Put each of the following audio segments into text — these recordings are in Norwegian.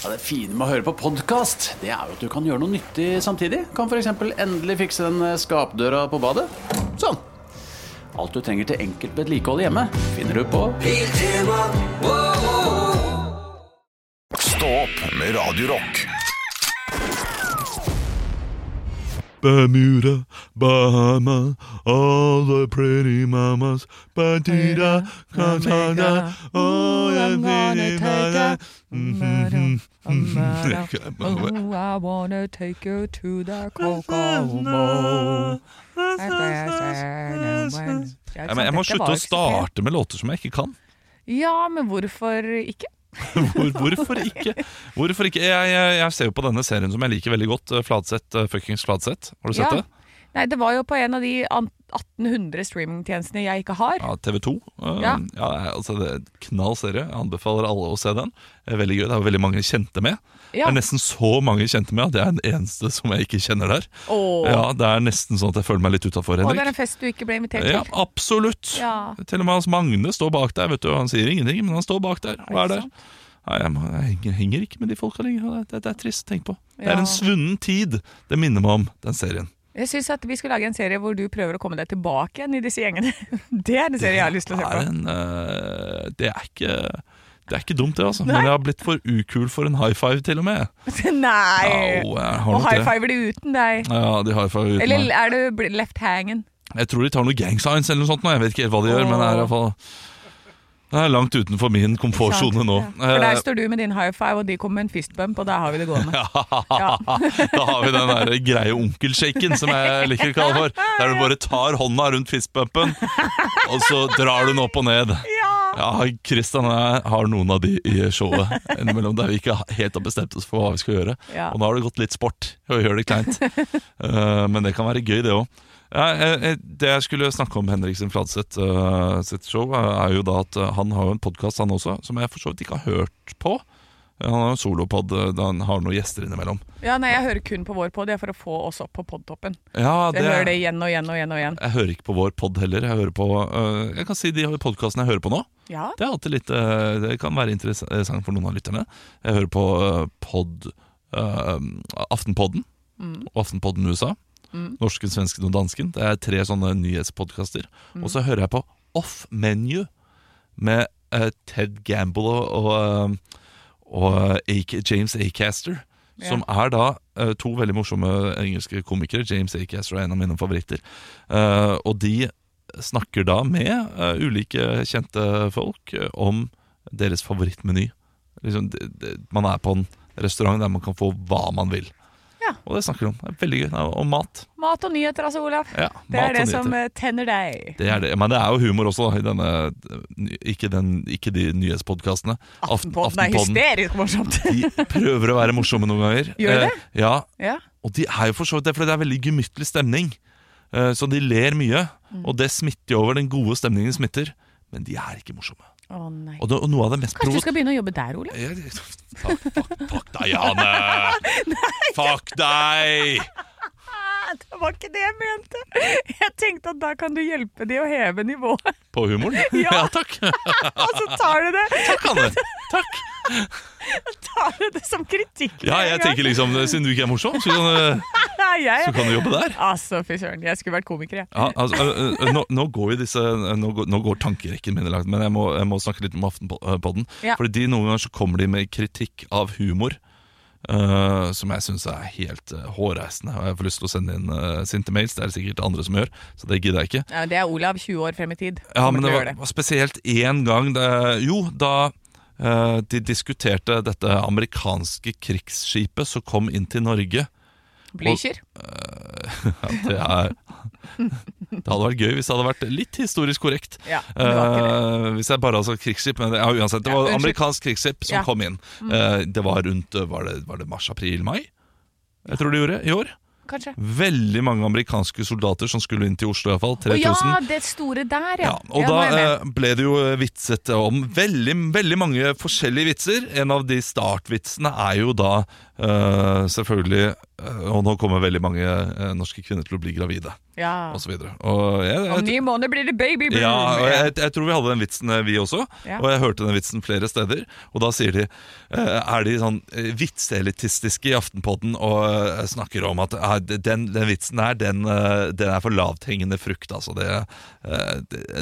Ja, det fine med å høre på podkast, det er jo at du kan gjøre noe nyttig samtidig. Kan f.eks. endelig fikse den eh, skapdøra på badet. Sånn. Alt du trenger til enkelt vedlikehold hjemme, finner du på Stå opp med Radio Rock. Bermuda, Bahama, all the pretty mamas. Badida, Canada, oh, I'm gonna take a Oh, I wanna take you to the Kokomo. Jeg, må- slutte å starte med låter som jeg ikke kan. Ja, men hvorfor ikke? Hvor, hvorfor ikke? Hvorfor ikke? Jeg, jeg, jeg ser jo på denne serien som jeg liker veldig godt. Fladsett, Fladseth, eh, fuckings Fladseth. Har du sett Ja. det? Nei, det var jo på en av de 1800 streamingtjenestene jeg ikke har. Ja, TV 2. Uh, Ja. ja. altså det er Knall serie. Jeg anbefaler alle å se den. Det er veldig gøy. Det er veldig mange kjente med. Det er nesten så mange kjente med at jeg er den eneste som jeg ikke kjenner der. Åh. Ja, Det er nesten sånn at jeg føler meg litt utafor, Og det er en fest du ikke ble invitert Ja, til. absolutt. Ja. Til og med Hans Magne står bak der. vet du Han sier ingenting, men han står bak der og er der. Nei, jeg, henger, henger ikke med de folka lenger. Det, det, det er trist. Tenk på. Det er en svunnen tid. Det minner meg om den serien. Jeg syns at vi skulle lage en serie hvor du prøver å komme deg tilbake igjen i disse gjengene. Det er en serie jeg har lyst til å se er, på. en, uh, det er ikke det er ikke dumt, det, altså. Men jeg har blitt for ukul for en high five, til og med. Nei! Au, Og high det. fiver de uten deg. Ja, de high five uten Eller er du left hangen? Jeg tror de tar noe gang signs eller noe sånt. nå. Jeg vet ikke helt hva de gjør, men det er i hvert fall det er langt utenfor min komfortsone nå. For der Eh, står du med din high five, og de kommer med en fist bump, og der har vi det gående. Ja. da har vi den der greie onkelshaken, som jeg liker å kalle for. Der du bare tar hånda rundt fistbumpen, og så drar du den opp og ned. Ja, Kristian og jeg har noen av de i showet innimellom der vi ikke helt har bestemt oss for hva vi skal gjøre. Ja. Og nå har det gått litt sport å gjøre det kleint. uh, men det kan være gøy, det òg. Ja, eh, det jeg skulle snakke om Henriksen Fladseth uh, sitt show, eh, er jo da at eh, han har jo en podkast, han også, som jeg for så vidt ikke har hørt på. Han har jo en solopod eh, da han har noen gjester innimellom. Ja, nei, jeg hører kun på vår pod, for å få oss opp på podtoppen. Ja, Jeg hører det igjen og igjen og igjen. og igjen Jeg hører ikke på vår pod heller. Jeg hører på uh, Jeg kan si de podkastene jeg hører på nå. Ja, Det er alltid litt uh, Det kan være interessant for noen av lytterne. Jeg hører på uh, pod Aftenpodden Mm. og Aftenpodden USA. Norsken, svensken og dansken. Det er tre sånne nyhetspodkaster. Mm. Og så hører jeg på Off Menu med Ted Gamble og, og, og A- James Acaster. Ja. Som er da øh, to veldig morsomme engelske komikere. James Acaster er en av mine favoritter. Eh, og de snakker da med eh, ulike kjente folk eh, om deres favorittmeny. Liksom, man er på en restaurant der man kan få hva man vil. Ja. Og det snakker de om. Det er veldig gøy. Og mat. Mat og nyheter, altså, Olav. Ja, Det er det som eh, tenner deg. det er det. Men det er jo humor også, da, i denne Ikke, den, ikke de nyhetspodkastene. Aften- Aftenpodden er hysterisk morsomt. De prøver å være morsomme noen ganger. Gjør det? Eh, ja, ja. Og de er jo for så vidt det, for det er veldig gemyttlig stemning. Eh, Så de ler mye, Mm. og det smitter jo over. Den gode stemningen smitter. Men de er ikke morsomme. Nei. Og, det, og noe av det mest Kanskje du skal begynne å jobbe der, Ole? Fuck, fuck, fuck deg, Jane! Fuck deg! Det var ikke det jeg mente! Jeg tenkte at da kan du hjelpe de å heve nivået. På humoren? Ja. Ja, takk. Og så tar du det Takk, Anne. Takk. tar du det som kritikk. Ja, jeg tenker liksom, Siden du ikke er morsom, så kan, jeg, så kan du jobbe der. Altså, fy søren. Jeg skulle vært komiker, jeg. Ja, altså, nå, nå går jo disse Nå går, nå går tankerekken min langt, men jeg må, jeg må snakke litt om Aftenpodden. Ja. Fordi noen ganger så kommer de med kritikk av humor. Øh, som jeg syns er helt uh, hårreisende. Og jeg får lyst til å sende inn uh, sinte mails. Det er det sikkert andre som gjør, så det gidder jeg ikke. Ja, det er Olav 20 år frem i tid. Ja, men det var, det. spesielt én gang det, Jo, da uh, de diskuterte dette amerikanske krigsskipet som kom inn til Norge. Blücher? Ja, det er Det hadde vært gøy hvis det hadde vært litt historisk korrekt. Ja, uh, hvis jeg bare hadde sagt krigsskip Men det, ja, uansett, det var ja, amerikansk krigsskip som kom inn. Uh, det var rundt eh, Var det, var det mars, april, mai? Jeg tror det gjorde i år. Kanskje. Veldig mange amerikanske soldater som skulle inn til Oslo, iallfall. Å 3000. ja, det store der, ja. Ja, og Ja, da ble det jo vitset om veldig, veldig mange forskjellige vitser. En av de startvitsene er jo da eh, selvfølgelig eh, Og nå kommer veldig mange uh, norske kvinner til å bli gravide. Ja. og så videre. Og jeg, Om ni måneder blir det baby boom! ja, og jeg, jeg tror vi hadde den vitsen vi også, Ja. og jeg hørte den vitsen flere steder. Og da sier de Er de sånn vitseelitistiske i Aftenpodden og snakker om at den, den vitsen der, den, den er for lavthengende frukt, altså. Det,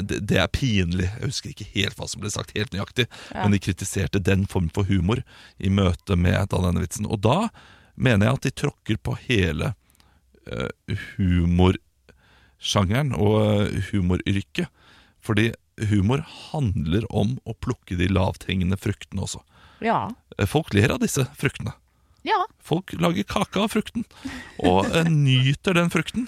det, det er pinlig. Jeg husker ikke helt hva som ble sagt helt nøyaktig, Ja. men de kritiserte den form for humor i møte med da, denne vitsen. Og da mener jeg at de tråkker på hele uh, humorsjangeren og eh, humoryrket. Fordi humor handler om å plukke de lavthengende fruktene også. Ja. Eh, Folk ler av disse fruktene. ja. Folk lager kake av frukten, og nyter den frukten.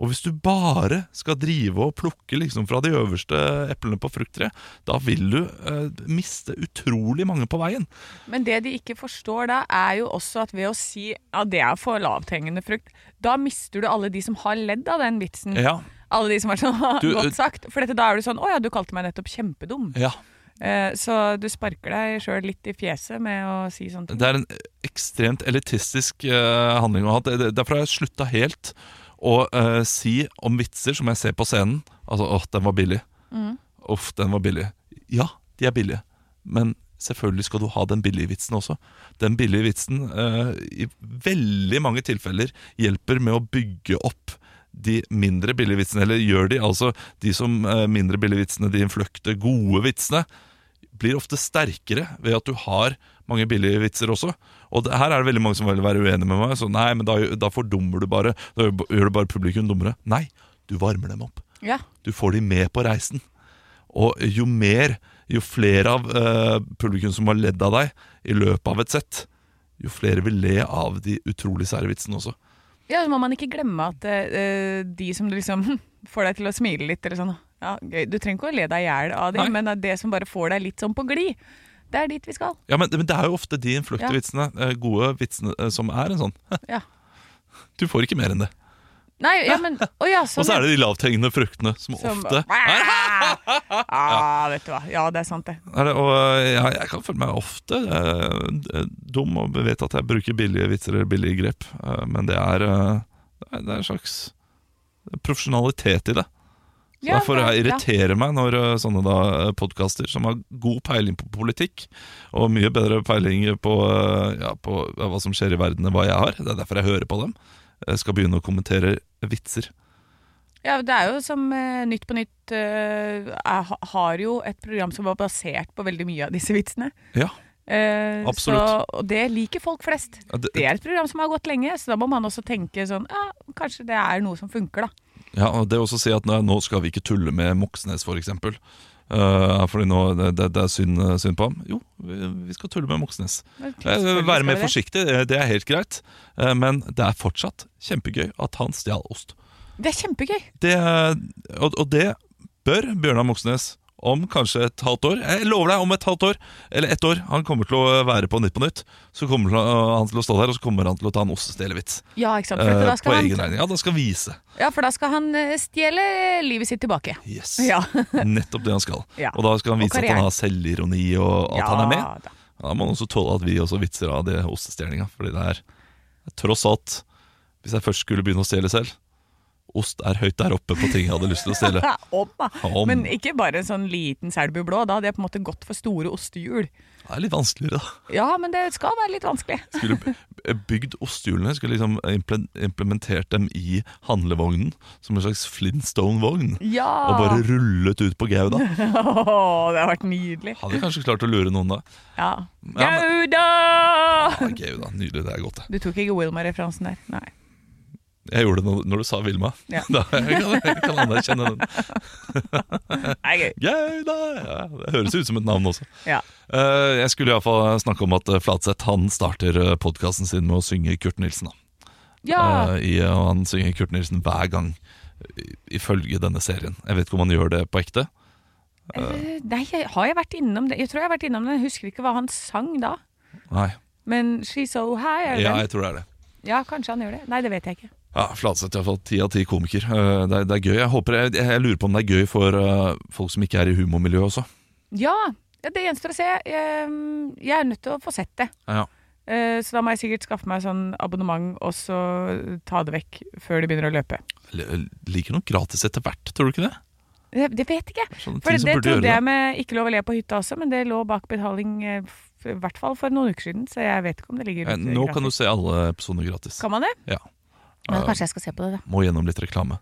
Og hvis du bare skal drive og plukke liksom fra de øverste eplene på frukttreet, da vil du eh, miste utrolig mange på veien. Men det de ikke forstår da, er jo også at ved å si ja, det er for lavthengende frukt, da mister du alle de som har ledd av den vitsen. Ja, Alle de som har sånn Du, godt sagt. For dette, da er du sånn Å ja, du kalte meg nettopp kjempedum. ja. Eh, så du sparker deg sjøl litt i fjeset med å si sånne ting. Det er en ekstremt elitistisk eh, handling å ha. Det- Derfor har jeg slutta helt å uh, si om vitser som jeg ser på scenen. Altså 'åh, den var billig'. Mm. Uff, den var billig. Ja, de er billige. Men selvfølgelig skal du ha den billige vitsen også. Den billige vitsen uh, i veldig mange tilfeller hjelper med å bygge opp de mindre billige vitsene, eller gjør de altså de som uh, mindre billige vitsene, de fløkte gode vitsene, blir ofte sterkere ved at du har mange billige vitser også. Og det, her er det veldig mange som vil være uenige med meg. Så nei, men da, da fordummer du bare. Da gjør du bare publikum dummere. Nei, du varmer dem opp. Ja. Du får de med på reisen. Og jo mer, jo flere av eh, publikum som har ledd av deg i løpet av et sett, jo flere vil le av de utrolig sære vitsene også. ja, så må man ikke glemme at eh, de som liksom får deg til å smile litt, eller sånn ja, gøy. Du trenger ikke å le deg i hjel av dem, men det er det som bare får deg litt sånn på glid. Det er dit vi skal. Ja, men, men det er jo ofte de innfløkte Ja. eh, gode vitsene, eh, som er en sånn Ja. Du får ikke mer enn det. Nei, ja, men Å ja, sånn. Og så er det de lavthengende fruktene, som, som, ofte ah, vet du hva. Ja, det er sant, det. er det, Og eh, ja, jeg kan føle meg ofte eh, dum og vet at jeg bruker billige vitser eller billige grep, eh, men det er, eh, det er en slags profesjonalitet i det. Så Ja, Derfor ja. irriterer meg når eh, sånne da podkaster som har god peiling på politikk, og mye bedre peiling på, eh, ja, på hva som skjer i verden enn hva jeg har, det er derfor jeg hører på dem, jeg skal begynne å kommentere vitser. Ja, det er jo som uh, Nytt på Nytt uh, Jeg har jo et program som var basert på veldig mye av disse vitsene. Ja, Uh, Absolutt. Så, og det liker folk flest. Ja, det- Det er et program som har gått lenge, så da må man også tenke sånn ja, Kanskje det er noe som funker, da. Ja, og det å også si at nei, nå skal vi ikke tulle med Moxnes, for eksempel. Uh, fordi nå, det, det, er synd, synd på ham. Jo, vi, vi skal tulle med Moxnes. Eh, være mer forsiktig, det, det er helt greit. Uh, men det er fortsatt kjempegøy at han stjal ost. Det er kjempegøy. Det, og, og det bør Bjørnar Moxnes om kanskje et halvt år. Jeg lover deg, om et halvt år, eller ett år, han kommer til å være på Nytt på Nytt. Så kommer han til å stå der, og så kommer han til å ta en ostestjelevits. Ja, ikke sant. For eh, på han... egen regning. Ja, da skal vise. ja, for da skal han eh, stjele livet sitt tilbake. Yes. Ja. Nettopp det han skal. Ja. Og da skal han vise at han har selvironi, og at han er med. Da. Da må han også tåle at vi også vitser av det ostestjelinga. Fordi det er tross alt Hvis jeg først skulle begynne å stjele selv Ost er høyt der oppe på ting jeg hadde lyst til å stjele. Om. Men ikke bare en sånn liten Selbu blå. Da hadde jeg på en måte gått for store ostehjul. Det er litt vanskeligere, da. Ja, men det skal være litt vanskelig. Skulle bygd ostehjulene, skulle liksom implementert dem i handlevognen. Som en slags Flintstone-vogn. Ja! Og bare rullet ut på Gauda. Oh, det har vært nydelig. Hadde kanskje klart å lure noen da. Ja. Ja, men- Ja, Gauda, Nydelig, det er godt, det. Du tok ikke Wilma-referansen der? Nei. Jeg gjorde det når, du sa Vilma. Ja. Da jeg kan jeg kan anerkjenne den. Nei, gøy. da! Ja, det høres ut som et navn også. Ja. Eh, jeg skulle iallfall snakke om at eh, Flatseth han starter podkasten sin med å synge Kurt Nilsen. Eh, i, og han synger Kurt Nilsen hver gang, ifølge denne serien. Jeg vet ikke om han gjør det på ekte. Uh, nei, har jeg vært innom det? Jeg tror jeg har vært innom det, jeg husker ikke hva han sang da. Nei, Men She's So High, er det ja, jeg tror det er det. Ja, kanskje han gjør det. Nei, det vet jeg ikke. Ja, Flatseth iallfall ti av ti komiker. Eh, det, er, det er gøy. Jeg, håper, jeg, jeg lurer på om det er gøy for uh, folk som ikke er i humormiljøet også. Ja, ja det gjenstår å se. Jeg, jeg er nødt til å få sett det. Ja. Eh, så da må jeg sikkert skaffe meg sånn abonnement og så ta det vekk før det begynner å løpe. L- Ligger noe gratis etter hvert, tror du ikke det? Det, det vet ikke jeg. For det, trodde jeg med Ikke lov å le på hytta også, men det lå bak betaling i hvert fall for noen uker siden. Så jeg vet ikke om det ligger Eh, Nå gratis. kan du se alle episoder gratis. Kan man det? Ja. Men kanskje jeg skal se på det, da. Må gjennom litt reklame.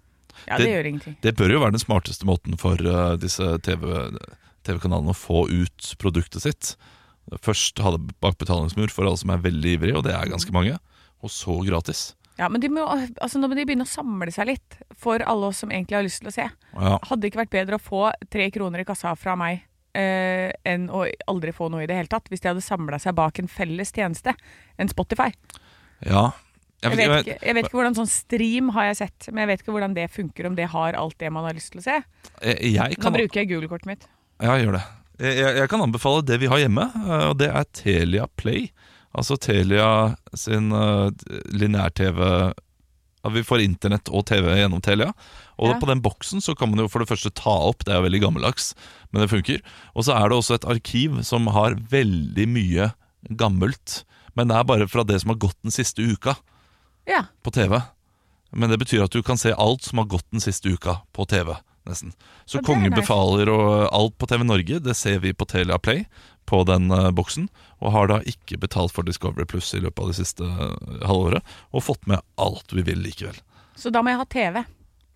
Ja, det- det, gjør ingenting. Det bør jo være den smarteste måten for uh, disse TV TV-kanalene å få ut produktet sitt. Først ha det bak betalingsmur for alle som er veldig ivrige, og det er ganske mange. Og så gratis. Ja, men de må, altså Nå må de begynne å samle seg litt for alle oss som egentlig har lyst til å se. Ja, Hadde det ikke vært bedre å få tre kroner i kassa fra meg eh, enn å aldri få noe i det hele tatt, hvis de hadde samla seg bak en felles tjeneste enn Spotify? ja. Jeg vet, ikke, jeg vet ikke hvordan sånn stream har jeg sett, men jeg vet ikke hvordan det funker, om det har alt det man har lyst til å se. Jeg, kan, Nå bruker jeg Google-kortet mitt. ja, gjør det. Jeg, jeg, kan anbefale det vi har hjemme, eh, og det er Telia Play. Altså Telia sin uh, lineær-TV ja, Vi får internett og TV gjennom Telia. Og Ja. på den boksen så kan man jo for det første ta opp, det er jo veldig gammeldags, men det funker. Og så er det også et arkiv som har veldig mye gammelt. Men det er bare fra det som har gått den siste uka Ja. på TV. Men det betyr at du kan se alt som har gått den siste uka på TV. nesten Så er Kongen befaler og alt på TV Norge, det ser vi på Telia Play på den uh, boksen. Og har da ikke betalt for Discovery Pluss i løpet av det siste uh, halvåret. Og fått med alt vi vil likevel. Så da må jeg ha TV,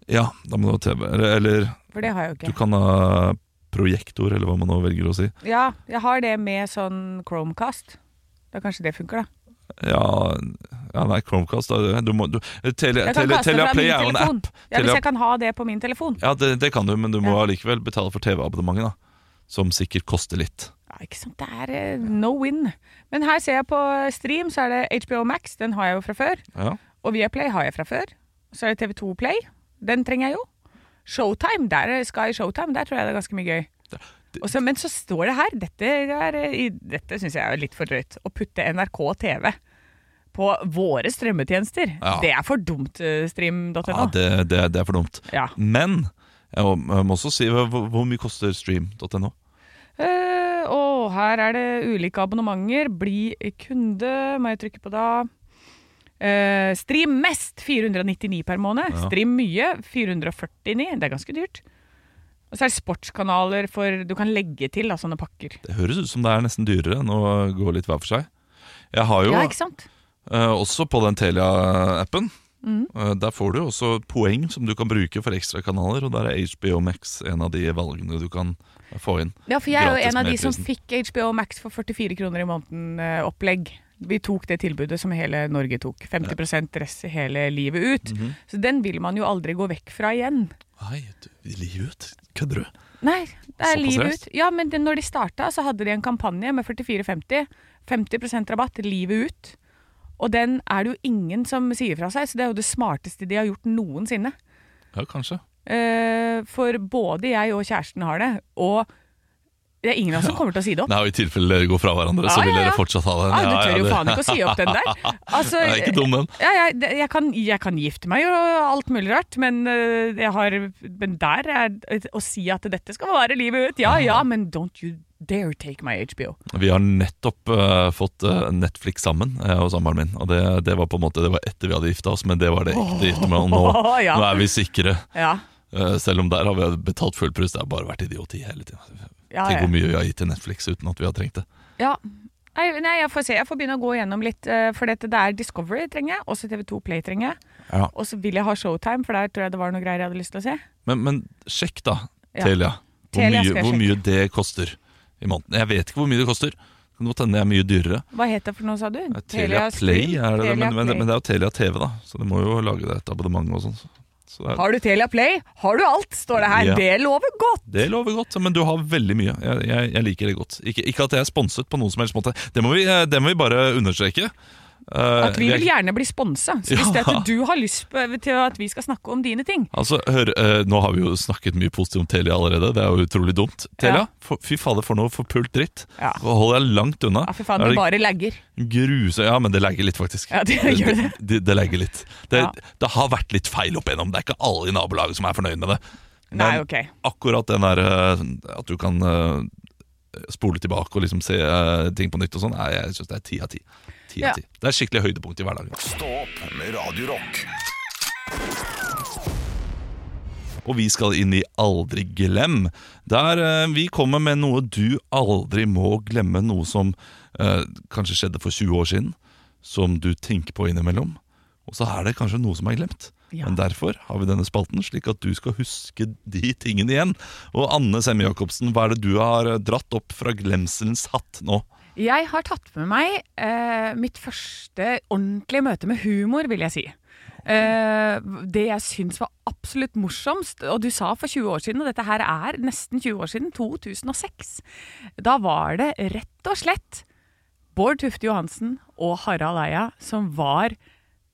Ja, da må du ha TV. Eller, eller for det har jeg jo du kan ha projektor, eller hva man nå velger å si. Ja, jeg har det med sånn Chromecast. Da kanskje det funker, da. Ja, ja nei, Chromecast da, du må, du, tele, Jeg kan Telia, kaste Telia fra Play min er jo en telefon. app. Ja, Hvis jeg kan ha det på min telefon. Ja, det, det kan du, men du må Ja. betale for TV-abonnementet, da. Som sikkert koster litt. Ja, ikke sant, Det er eh, no win. Men her ser jeg på stream, så er det HBO Max. Den har jeg jo fra før. Ja. Og Viaplay har jeg fra før. Så er det TV2 Play. Den trenger jeg jo. Showtime, der er Sky Showtime, der tror jeg det er ganske mye gøy. Det- Og så- men så står det her, dette, er, eh, dette syns jeg er litt for drøyt, å putte NRK TV på våre strømmetjenester. Ja. Det er for dumt, eh, stream.no. Ja, det, det, det er for dumt. Ja. Men jeg må, også si hvor, hvor mye koster stream.no? Uh, og her er det ulike abonnementer. Bli kunde, må jeg trykke på da. Uh, stream mest 499 per måned. Ja. Stream mye 449. Det er ganske dyrt. Og så er det sportskanaler for Du kan legge til da, sånne pakker. Det høres ut som det er nesten dyrere enn å gå litt hver for seg. Jeg har jo Ja, ikke sant? eh, også på den Telia-appen Mm. eh, Der får du også poeng som du kan bruke for ekstrakanaler, og der er HBO Max en av de valgene du kan få inn. Ja, for jeg er jo en av de som fikk HBO Max for 44 kroner i måneden eh. Vi tok det tilbudet som hele Norge tok. 50% rest hele livet ut. Mhm. Så den vil man jo aldri gå vekk fra igjen. Nei, livet ut. Kødder du? Nei, det er livet ut. Ja, men det, når de starta, så hadde de en kampanje med 44,50. 50% rabatt livet ut. Og den er det jo ingen som sier fra seg, så det er jo det smarteste de har gjort noensinne. Ja, kanskje. Eh, for både jeg og kjæresten har det, og det er ingen av oss som kommer til å si det opp. Nei, og I tilfelle dere går fra hverandre, så vil dere fortsatt ha den. Ja, du tør jo faen ikke å si opp den der. Altså, Den er ikke dum, den. Ja, jeg, jeg, kan, jeg kan gifte meg og alt mulig rart, men, eh, har, men der er å si at dette skal vare livet ut. Ja ja, men don't you dare take my HBO. Vi har nettopp uh, fått eh, Netflix sammen, jeg og samboeren min. Og det, det var på en måte Det var etter vi hadde gifta oss, men det var det ekte giftermålet. Nå, ja. nå er vi sikre. Ja, selv om der har vi betalt full pris. Det har bare vært idioti hele tiden. ja, Tenk hvor mye vi har gitt til Netflix uten at vi har trengt det. ja. Nei, nei, jeg får se. Jeg får begynne å gå gjennom litt. eh, For dette, det er Discovery trenger jeg, også TV2 Play trenger jeg. Ja. Og så vil jeg ha Showtime, for der tror jeg det var noe greier jeg hadde lyst til å se. Men, men sjekk, da, Ja. Telia. Hvor, Telia mye, hvor mye det koster i måneden. Jeg vet ikke hvor mye det koster. Det tenner jeg hende det er mye dyrere. Hva het det for noe, sa du? Telia Play, er det, Telia men, men, Play. men det er jo Telia TV, da. Så det må jo lage det et abonnement og sånn. Er, Har du Telia Play, har du alt, står det her. Ja. Det lover godt! det lover godt, men du har veldig mye. Jeg, jeg, jeg liker det godt. Ikke, ikke at jeg er sponset på noen som helst måte. Det må vi, eh, det må vi bare understreke. Eh, At vi vil gjerne bli sponsa. Så hvis det at du har lyst til at vi skal snakke om dine ting Altså, hør, eh, Nå har vi jo snakket mye positivt om Telia allerede. Det er jo utrolig dumt. Telia, Ja. fy fader, for noe forpult dritt. Ja. Hold deg langt unna. Ja, fy faen, det det bare lagger. gruse, Ja, men det legger litt, faktisk. Ja, det gjør det. Det, det legger litt. Det, Ja. det har vært litt feil opp igjennom. Det er ikke alle i nabolaget som er fornøyd med det. Men Nei, ok. akkurat den der eh, at du kan spole tilbake og liksom se ting på nytt og sånn, jeg syns det er ti av ti. Ti av ti. Det er skikkelig høydepunkt i hverdagen. Stå opp med Radio Rock. Og vi skal inn i Aldri glem, der eh, vi kommer med noe du aldri må glemme. Noe som eh, kanskje skjedde for 20 år siden, som du tenker på innimellom. Og så er det kanskje noe som er glemt. Ja. Men derfor har vi denne spalten, slik at du skal huske de tingene igjen. Og Anne Semme Jacobsen, hva er det du har eh, dratt opp fra glemselens hatt nå? Jeg har tatt med meg eh, mitt første ordentlige møte med humor, vil jeg si. Eh, det jeg syns var absolutt morsomst, og du sa for 20 år siden, og dette her er nesten 20 år siden, 2006. Da var det rett og slett Bård Tufte Johansen og Harald Eia som var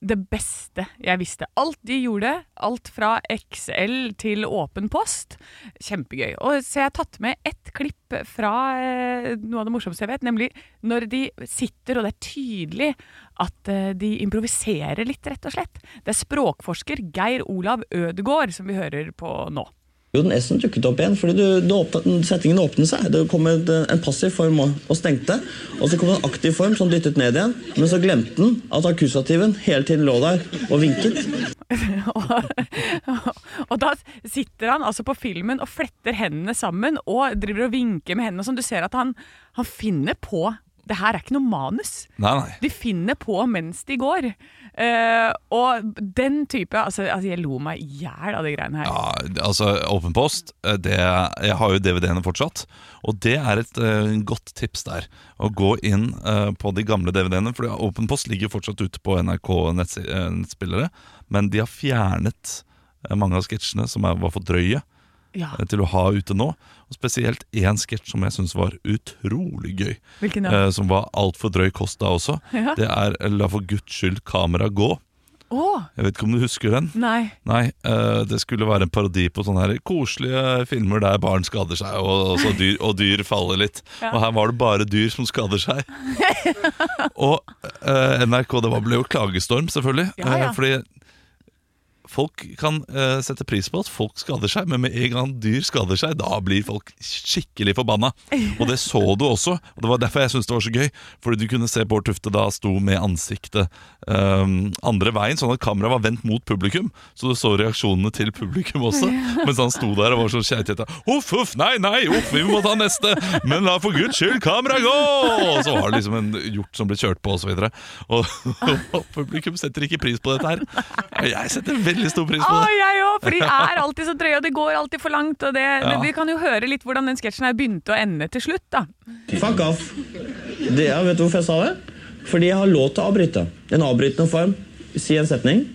det beste jeg visste. Alt de gjorde, alt fra XL til åpen post, kjempegøy. Og så jeg har tatt med ett klipp fra eh, noe av det morsomste jeg vet, nemlig når de sitter, og det er tydelig at eh, de improviserer litt, rett og slett. Det er språkforsker Geir Olav Ødegård som vi hører på nå. Jo, den S-en dukket opp igjen, fordi du, du åpnet, settingen åpnet seg. Det kom en, en passiv form og, og stengte. Og så kom det en aktiv form som dyttet ned igjen. Men så glemte den at akkusativen hele tiden lå der og vinket. og, og da sitter han altså på filmen og fletter hendene sammen og driver og vinker med hendene. Sånn. Du ser at han, han finner på Det her er ikke noe manus. Nei, nei. De finner på mens de går. Eh, og den type altså, altså, jeg lo meg i hjel av de greiene her. Ja, altså Åpen Post eh, det, Jeg har jo DVD-ene fortsatt Og det er et uh, godt tips der Å gå inn uh, på de gamle DVD-ene For Åpen Post ligger fortsatt ute på NRK netts- eh, nettspillere Men de har fjernet mange av sketsjene Som er, var for drøye Ja. Til å ha ute nå Og spesielt en sketsj som jeg synes var utrolig gøy Hvilken da? eh, Som var alt for drøy kost da også Ja. Det er La for Guds skyld kamera gå Oh. Jeg vet ikke om du husker den nei. Nei, eh, det skulle være en parodi på sånne her koselige filmer der barn skader seg og, og, så dyr, og dyr faller litt. Ja. Og her var det bare dyr som skader seg. og eh, NRK, det var, ble jo klagestorm, selvfølgelig. Ja, ja. eh, fordi folk kan uh, sette pris på at folk skader seg, men med en gang dyr skader seg, da blir folk skikkelig forbanna. Og det så du også, og det var derfor jeg syntes det var så gøy. Fordi du kunne se Bård Tufte da sto med ansiktet um, andre veien, sånn at kameraet var vendt mot publikum. Så du så reaksjonene til publikum også, mens han sto der og var så keitete. Uff, uff, nei, nei, uff, vi må ta neste! Men la for guds skyld kameraet gå! Og så var det liksom en hjort som ble kjørt på, og så videre. Og, og publikum setter ikke pris på dette her. Jeg setter veldig stor pris på Å, jeg òg! For de er alltid så drøye, og det går alltid for langt. Og det, Ja. Vi kan jo høre litt hvordan den sketsjen her begynte å ende til slutt, da. Fuck off. Det, ja, vet du hvorfor jeg sa det? Fordi jeg har lov til å avbryte. En avbrytende form. Si en setning.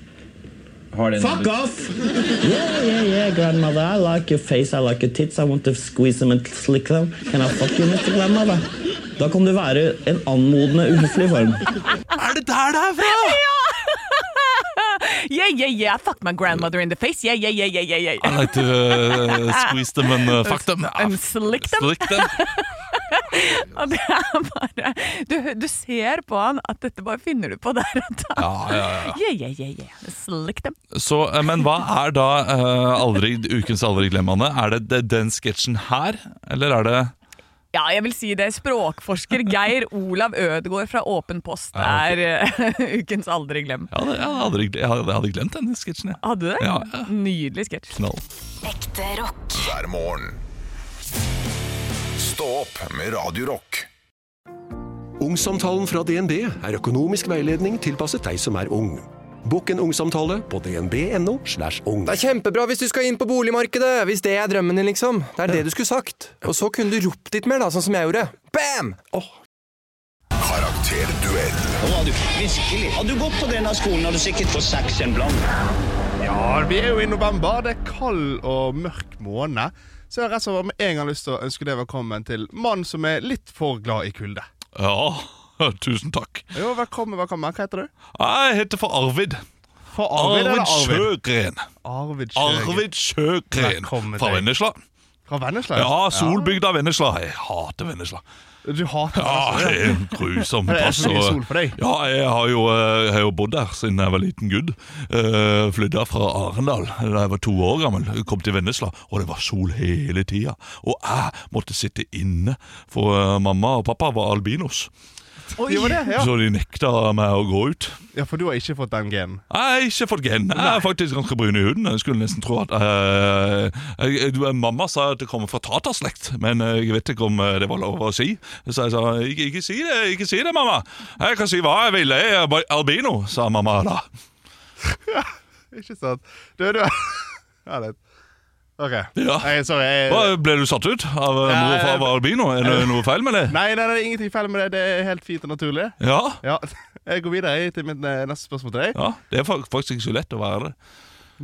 Fuck off! Yeah, yeah, yeah, grandmother. I like your face, I like your tits. I want to squeeze them and slick them. Can I fuck you, Mr. Grandmother? Da kan det være en anmodende, uhøflig form. Er det der det er fra?! Yeah, yeah, yeah, I fucked my grandmother in the face. Yeah, yeah, yeah, yeah, yeah, yeah. I like to uh, squeeze them and uh, fuck them. And slick them. Slick them. Og det er bare du, du ser på han at dette bare finner du på der og da. Ja, ja, ja. Yeah, yeah, yeah, yeah. Slick them. Så, eh, men hva er da eh, aldri, ukens aldri glemmende? Er det, det den sketsjen her, eller er det Ja, jeg vil si det. Språkforsker Geir Olav Ødegård fra Åpen post Ja, er eh, ukens aldri glem. Ja, jeg hadde, aldri, jeg hadde, jeg hadde glemt denne sketsjen. Hadde du det? Ja, ja. Nydelig sketsj. Ekte rock. hver morgen. Stå opp med Radio Rock. Ungsamtalen fra DNB er økonomisk veiledning tilpasset deg som er ung. Bokk en ungsamtale på dnb.no. slash ung. Det er kjempebra hvis du skal inn på boligmarkedet, hvis det er drømmen din, liksom. Det er det du skulle sagt. Og så kunne du ropt litt mer, da, sånn som jeg gjorde. Bam! Karakterduell. Nå har du virkelig Hadde du gått på denne skolen, hadde du sikkert fått seks en blant. Ja, vi er jo i november. Det er kald og mørk måned. Så jeg har rett og slett med en gang lyst til å ønske deg velkommen til mannen som er litt for glad i kulde. Ja, tusen takk. Jo, velkommen, velkommen. Hva heter du? Jeg heter for Arvid. For Arvid, Arvid Arvid? Sjøgren. Arvid Sjøgren. Arvid Sjøgren fra. Vennesla. Fra Vennesla? Ja, Solbygda Vennesla. Jeg hater Vennesla. Du hater Ja, det er en grusom plass. det er mye sol for deg? Ja, jeg har jo, eh, jeg har jo bodd der siden jeg var liten gud Uh, Flytta fra Arendal da jeg var to år gammel. Kom til Vennesla, og det var sol hele tida. Og jeg måtte sitte inne, for eh, mamma og pappa var albinos. Det var det, ja. Så de nekta meg å gå ut. ja, for du har ikke fått den genen. Jeg har ikke fått gen. Jeg er faktisk ganske brun i huden. Jeg skulle nesten tro at uh, jeg, Mamma sa at det kommer fra taterslekt, men eh, jeg vet ikke om eh, det var lov å si. Så jeg sa ikke, ikke si det, ikke si det, mamma. Jeg kan si hva jeg vil. Jeg er albino, sa mamma da. Ikke sant? Du, du Ja, det OK. Ja. Nei, sorry. Jeg, Hva, ble du satt ut av ja, mor og far var albino? Er det noe feil med det? Nei, nei, det er ingenting feil med det. Det er helt fint og naturlig. Ja, Ja, Jeg går videre til mitt eh, neste spørsmål til deg. ja. Det er faktisk ikke så lett å være det.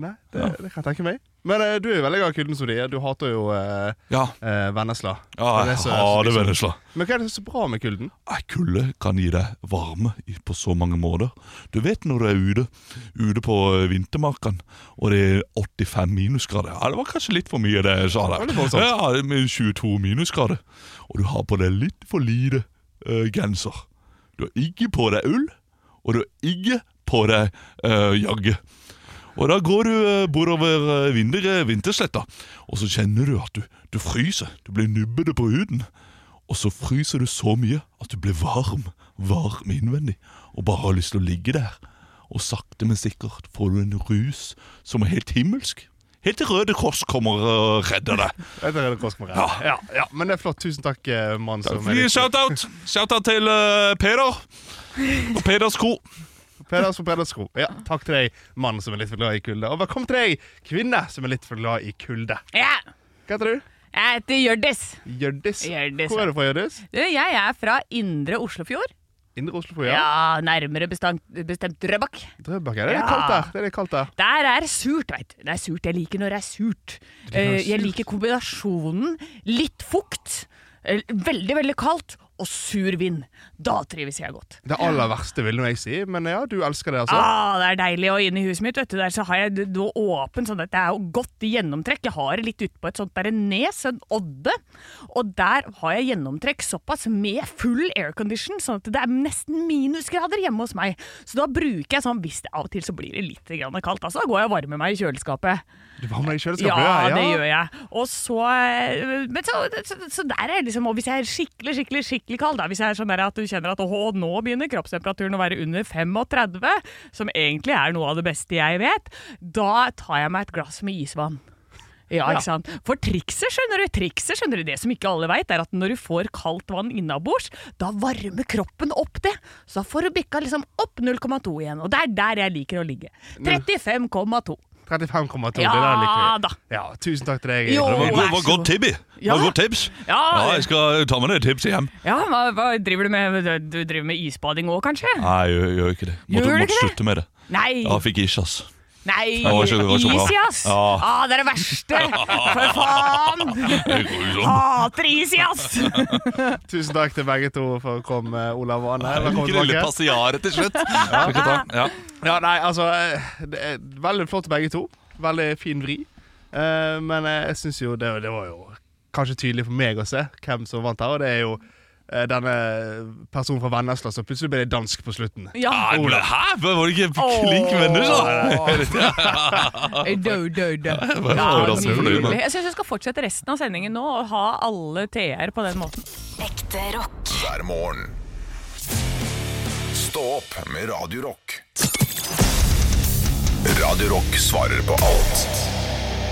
Nei, det, det kan jeg tenke meg. Men uh, du er jo veldig glad i kulden, som de er. Du hater jo uh, Ja, uh, Vennesla. ja jeg er det, liksom- Vennesla. Men hva er det som er så bra med kulden? Kulde kan gi deg varme på så mange måter. Du vet når du er ute Ute på vintermarken, og det er 85 minusgrader. Ja, Det var kanskje litt for mye, det jeg sa der. Ja, med 22 minusgrader. Og du har på deg litt for lite uh, genser. Du har ikke på deg ull, og du har ikke på deg uh, jagge. Og da går du bordover bortover eh, vinter, vintersletta, og så kjenner du at du, du fryser. Du blir nubbete på huden. Og så fryser du så mye at du blir varm, varm innvendig, og bare har lyst til å ligge der. Og sakte, men sikkert får du en rus som er helt himmelsk. Helt til Røde Kors kommer og redder deg. Røde Kors kommer være. Ja, ja, men det er flott. Tusen takk, eh, mann Shout-out Shout-out til uh, Peder og Peders ko. Peders som Peder sko. Ja, takk til deg, mann som er litt for glad i kulde. Og velkommen til deg, kvinne som er litt for glad i kulde. Ja, Hva heter du? jeg heter Hjørdis. Hjørdis. Hjørdis, Hvor er du fra, Hjørdis? Du, jeg er fra Indre Oslofjord. Indre Oslofjord, Ja, ja. nærmere bestemt, bestemt Drøbak. Drøbak, ja. Det er litt kaldt der. Det er litt kaldt der. Der er surt, veit du. Det er surt. Jeg liker når det er surt. Eh, jeg liker kombinasjonen litt fukt, eh, veldig, veldig kaldt og sur vind. Da trives jeg godt. Det aller verste, vil nå jeg si. Men ja, du elsker det, altså. Ah, det er deilig. Og inne i huset mitt vet du, der så har jeg det åpent, sånn at det er jo godt gjennomtrekk. Jeg har det litt utpå et sånt der nes, en odde. Og der har jeg gjennomtrekk såpass med full aircondition, sånn at det er nesten minusgrader hjemme hos meg. Så da bruker jeg sånn, hvis det av og til så blir det litt grann kaldt, altså, da går jeg og varmer meg i kjøleskapet. Du varmer deg i kjøleskapet? Ja, det gjør jeg. Og så, eh, men så, så, så der er jeg liksom Og hvis jeg er skikkelig, skikkelig skikkelig kald, da, hvis jeg er sånn at du kjenner at å, nå begynner kroppstemperaturen å være under 35, som egentlig er noe av det beste jeg vet, da tar jeg meg et glass med isvann. Ja, ikke sant? For trikset, skjønner du, trikset, skjønner du, det som ikke alle vet, er at når du får kaldt vann innabords, da varmer kroppen opp det. Så da får du bikka liksom opp 0,2 igjen. Og det er der jeg liker å ligge. 35,2. 35,2. det Ja der liker Ja, tusen takk til deg. Jo. Det var, var godt god. tibi. Ja. var godt tips. Ja. Ja, jeg skal ta med det tipset hjem. Ja, hva, hva driver du med? Du driver med isbading òg, kanskje? Nei, jeg gjør, ikke det. Måtte, Gjør måtte ikke det? slutte med det. Nei. Ja, jeg fikk ikke, ass. Nei, Det var ikke- det var ikke bra. isjas! Ja. Ah, det er det verste! For faen! Hater is isjas! Tusen takk til begge to for å komme, Olav og Anne. Velkommen tilbake. passiaret til slutt. Vi kan ta- Ja. Ja, nei, altså eh, Det er veldig flott begge to. Veldig fin vri. Eh, men eh, jeg syns jo det, det var jo kanskje tydelig for meg å se hvem som vant her, og det er jo denne personen fra Vennesla som plutselig ble dansk på slutten. Ja. ah, ble, Hæ? Var det ikke klink venner, så? Jeg syns vi skal fortsette resten av sendingen nå og ha alle TR på den måten. Ekte rock. Hver morgen. Stå opp med Radio Rock. Radio Rock svarer på alt.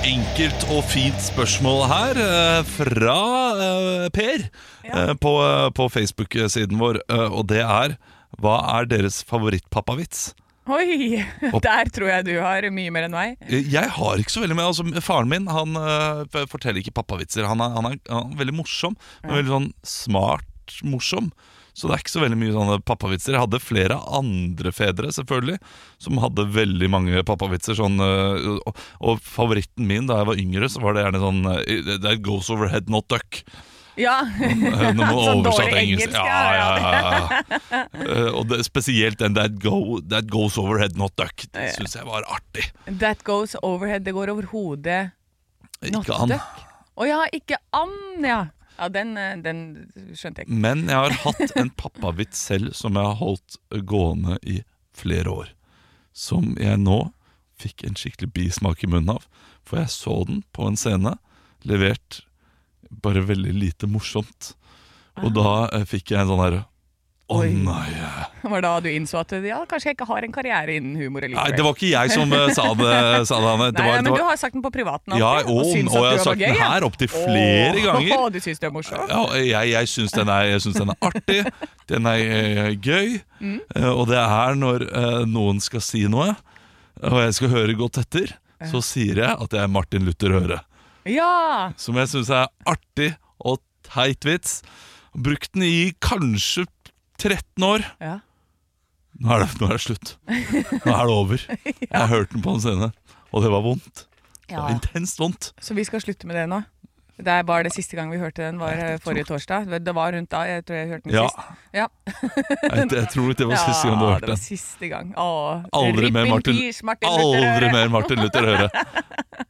Enkelt og fint spørsmål her eh, fra eh, Per ja. på, eh, på Facebook-siden vår, og det er Hva er deres favorittpappavits? Oi! Der tror jeg du har mye mer enn meg. Jeg har ikke så veldig mer. altså, Faren min han uh, forteller ikke pappavitser. Han er, han er, han er veldig morsom, men veldig sånn smart morsom. Så det er ikke så veldig mye sånne pappavitser. Jeg hadde flere andre fedre selvfølgelig som hadde veldig mange pappavitser. Sånn, eh, og, og favoritten min da jeg var yngre, så var det gjerne sånn eh, That goes over head, not duck. Ja. Eh, Når man Sånn oversatte engelsk. engelsk, Ja, ja, ja, ja. Eh, Og det, spesielt den that, go, that goes overhead, not duck. Det syns jeg var artig. That goes overhead. Det går over hodet. Not Ikke an. duck. Å ja, ikke an, ja. Ja, den, eh, den skjønte jeg ikke. Men jeg har hatt en pappavits selv som jeg har holdt gående i flere år. Som jeg nå fikk en skikkelig bismak i munnen av. For jeg så den på en scene, levert bare veldig lite morsomt. Og da eh, fikk jeg en sånn herre Å nei. Var da du innså at ja, kanskje jeg ikke har en karriere innen humor Nei, det var ikke jeg som eh, sa det, sa det Hanne. Det Nei, var, men det du har sagt den på privaten ja, alltid, og, syns og at jeg har sagt den ja. her opptil flere Åh, ganger. Du syns det er morsomt? Ja, jeg jeg syns den, den er artig, den er eh, gøy. Mm. eh, Og det er når eh, noen skal si noe, og jeg skal høre godt etter, så sier jeg at jeg er Martin Luther Høre. Ja! Som jeg syns er artig og teit vits. Brukt den i kanskje 13 år. ja. Nå er det, nå er det slutt. Nå er det over. Jeg har hørt den på en scene, og det var vondt. Det var intenst vondt. Så vi skal slutte med det nå? Det er bare det siste gang vi hørte den, var eh, forrige torsdag. Det var rundt da jeg tror jeg hørte den Ja. sist. Ja. Jeg, jeg tror det var siste gang du Ja, det var siste gang. Åh, Aldri mer Martin, Martin, Martin aldri mer Martin Luther Høre.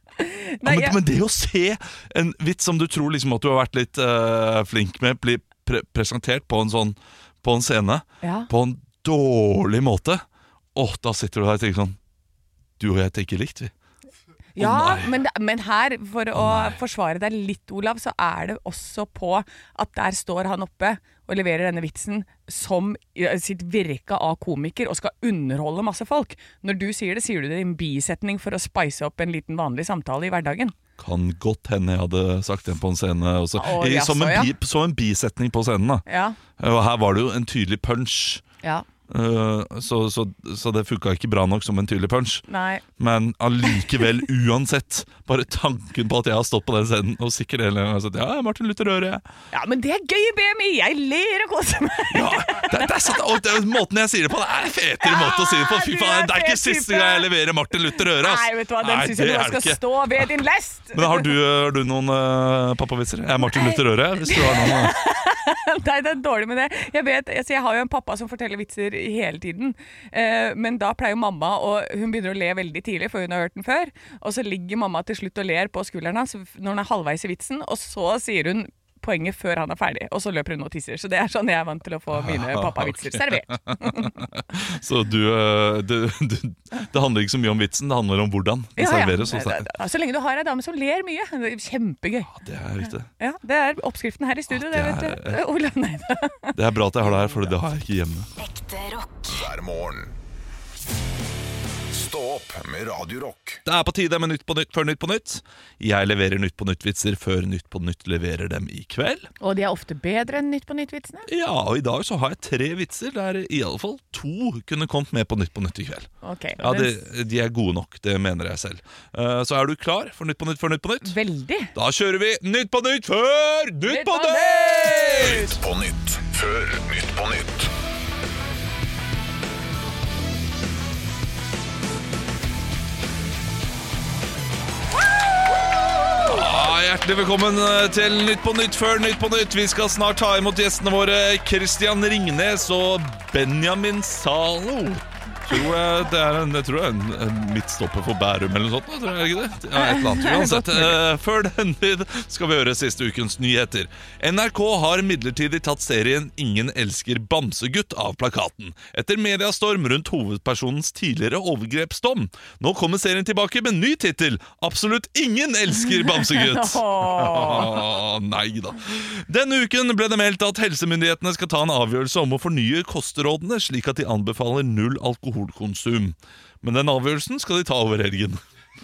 Nei, men, jeg- men det å se en vits som du tror liksom at du har vært litt uh, flink med, bli pre presentert på en sånn På en scene, Ja. på en dårlig måte, og da sitter du der og tenker sånn Du og jeg tenker likt, vi. Ja, oh men, men her, for å forsvare deg litt, Olav, så er det også på at der står han oppe og leverer denne vitsen som sitt virke av komiker og skal underholde masse folk. Når du sier det, sier du det i en bisetning for å spice opp en liten vanlig samtale i hverdagen. Kan godt hende jeg hadde sagt den på en scene også. Å, I, som, en ja. bi, som en bisetning på scenen. da Ja. Og her var det jo en tydelig punch. Ja. Eh, så, så, så det funka ikke bra nok som en tydelig punch. Nei. Men allikevel, uansett, bare tanken på at jeg har stått på den scenen og sikkert hele gang har sagt ja, Martin Luther Øre. jeg». Ja, men det er gøy i BMI! Jeg ler og koser meg! Ja, det, det er sant, og det, Måten jeg sier det på, det er en fetere måte å si det på. Fy faen, Det er ikke siste gang jeg leverer Martin Luther Øre. ass. Nei, vet du hva, den syns jeg du skal ikke. stå ved din lest! Men har du, har du noen uh, pappavitser? Jeg er Martin Luther Øre. Hvis du har noen Uh. Nei, det er dårlig med det. Jeg vet, altså jeg har jo en pappa som forteller vitser hele tiden. Eh, men da pleier mamma og Hun begynner å le veldig tidlig, for hun har hørt den før. Og så ligger mamma til slutt og ler på skulderen hans når hun er halvveis i vitsen, og så sier hun poenget før han er ferdig, og så løper hun og tisser. Så det er sånn jeg er vant til å få mine pappavitser servert. Så du, eh, du, du Det handler ikke så mye om vitsen, det handler om hvordan det Ja, ja. serveres. hos deg. det- det- Så lenge du har ei dame som ler mye. Det er Kjempegøy. Det er riktig. Ja, Det er oppskriften her i studio, det, det vet er- du. Det er bra at jeg har det her, for det har jeg ikke hjemme. Ekte rock. hver morgen. Opp med Radio Rock. Det er på tide med Nytt på Nytt før Nytt på Nytt. Jeg leverer Nytt på Nytt-vitser før Nytt på Nytt leverer dem i kveld. Og de er ofte bedre enn Nytt på nytt-vitsene. Ja, og i dag så har jeg tre vitser der i alle fall to kunne kommet med på Nytt på Nytt i kveld. Ok, Ja, det, De er gode nok, det mener jeg selv. Eh, Så er du klar for Nytt på Nytt før Nytt på Nytt? Veldig. Da kjører vi Nytt på Nytt før Nytt, Nytt på på Nytt! Nytt på nytt før Nytt på nytt. Hjertelig velkommen eh, til Nytt på Nytt før Nytt på Nytt. Vi skal snart ta imot gjestene våre Christian Ringnes og Benjamin Zalo. Tror jeg det er en, jeg tror det er en, en midtstopper for Bærum eller noe sånt. Tror jeg ikke det? Ja, et eller annet uansett. Uh, Før den tid skal vi høre siste ukens nyheter. NRK har midlertidig tatt serien Ingen elsker bamsegutt av plakaten. Etter mediastorm rundt hovedpersonens tidligere overgrepsdom. Nå kommer serien tilbake med ny tittel. Absolutt ingen elsker bamsegutt. Åh, nei da. Denne uken ble det meldt at helsemyndighetene skal ta en avgjørelse om å fornye kostrådene, slik at de anbefaler null alkoholkonsum. Men den avgjørelsen skal de ta over helgen.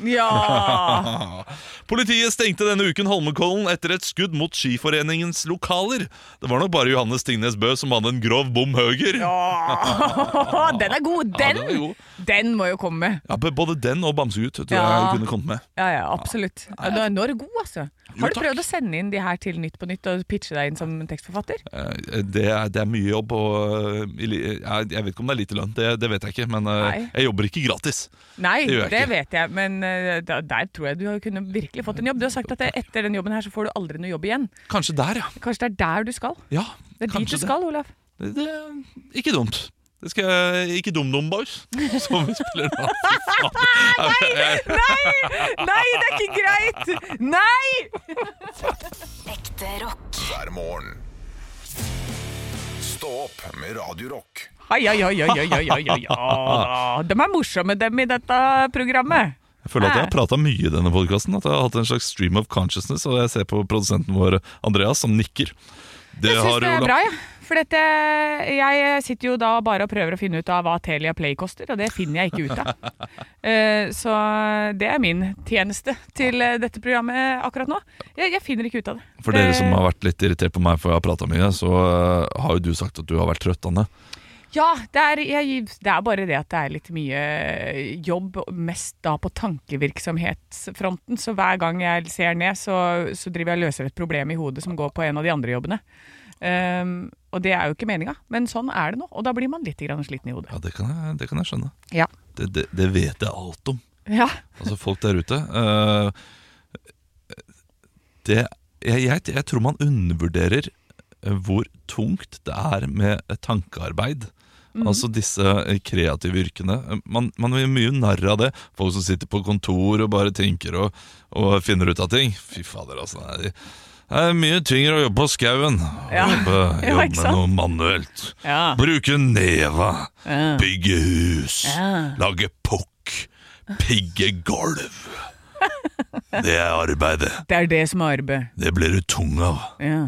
Ja! Politiet stengte denne uken Holmenkollen etter et skudd mot Skiforeningens lokaler. Det var nok bare Johannes Tingnes Bø som hadde en grov bom høger. Ja, den er god! Ja, Den, den er god. den må jo komme med. Ja, Både den og Bamsegutt tror Ja. jeg kunne kommet med. Ja, ja, absolutt. Ja, Nå er du god, altså. Har du prøvd å sende inn de her til Nytt på Nytt og pitche deg inn som tekstforfatter? Eh, Det er, det er mye jobb, og eh, jeg vet ikke om det er lite lønn, det, det vet jeg ikke. Men eh, Nei. jeg jobber ikke gratis. Nei, Det det, vet jeg, men eh, der, der tror jeg du har kunne virkelig fått en jobb. Du har sagt at etter den jobben her så får du aldri noe jobb igjen. Kanskje der, ja. Kanskje det er der du skal? Ja, Det er dit du skal, Olav. Det, det, ikke dumt. Det skal jeg, Ikke DumDum Boys, som vi spiller nå. nei, Nei! Nei, det er ikke greit! Nei! Ekte rock. Hver morgen. Stå opp med Radio Rock. Ai, ai, ai, ai, ai, ai, ai, ai. De er morsomme, dem i dette programmet. Jeg føler at jeg har prata mye i denne podkasten. At jeg har hatt en slags stream of consciousness, og jeg ser på produsenten vår Andreas som nikker. Det Jeg syns det er bra, ja. For dette, jeg sitter jo da bare og prøver å finne ut av hva Telia Play koster, og det finner jeg ikke ut av. Eh, Så det er min tjeneste til eh, dette programmet akkurat nå. Jeg, jeg finner ikke ut av det. For dere som Eh, har vært litt irritert på meg for jeg har prata mye, så har jo du sagt at du har vært trøtt, Anne. Ja, det er, jeg, det er bare det at det er litt mye jobb, mest da på tankevirksomhetsfronten. Så hver gang jeg ser ned, så, så driver jeg og løser et problem i hodet som går på en av de andre jobbene. Um, og det er jo ikke meninga, men sånn er det nå. Og da blir man litt grann sliten i hodet. Ja, det kan jeg, det kan jeg skjønne. Ja. Det, det, det vet jeg alt om. Ja. Altså folk der ute. Uh, det, jeg, jeg, jeg tror man undervurderer øh, hvor tungt det er med tankearbeid. Mhm. Altså disse øh, kreative yrkene. Man, man gjør mye narr av det. Folk som sitter på kontor og bare tenker og, og finner ut av ting. Fy fader, altså. Er, det er mye tyngre å jobbe på skauen. Ja. Jobbe, Ja, jobbe med noe manuelt. Ja. Bruke neva. Ja. Bygge hus. Ja. Lage pukk. Pigge gulv. Det er arbeidet. Det er det som er arbeid. Det blir du tung av. Ja.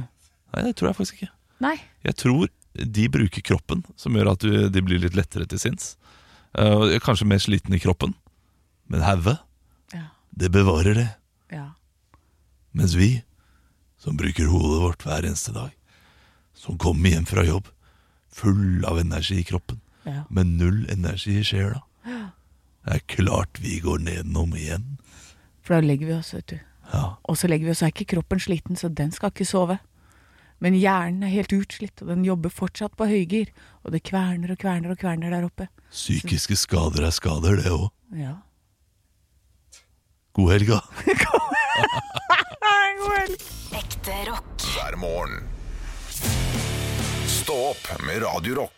Nei, det tror jeg faktisk ikke. Nei. Jeg tror de bruker kroppen, som gjør at du, de blir litt lettere til sinns. Uh, kanskje mer sliten i kroppen. Men hodet, Ja. det bevarer det. Ja. Mens vi, som bruker hodet vårt hver eneste dag, som kommer hjem fra jobb full av energi i kroppen, Ja. med null energi i sjela, det er klart vi går nedenom igjen. For da legger vi oss, vet du. Ja. Og så legger vi oss, er ikke kroppen sliten, så den skal ikke sove. Men hjernen er helt utslitt, og den jobber fortsatt på høygir. Og det kverner og kverner og kverner der oppe. Psykiske skader er skader, det òg. Ja. God helg, da. God helg. Ekte rock. Hver morgen. Stå opp med Radio Rock.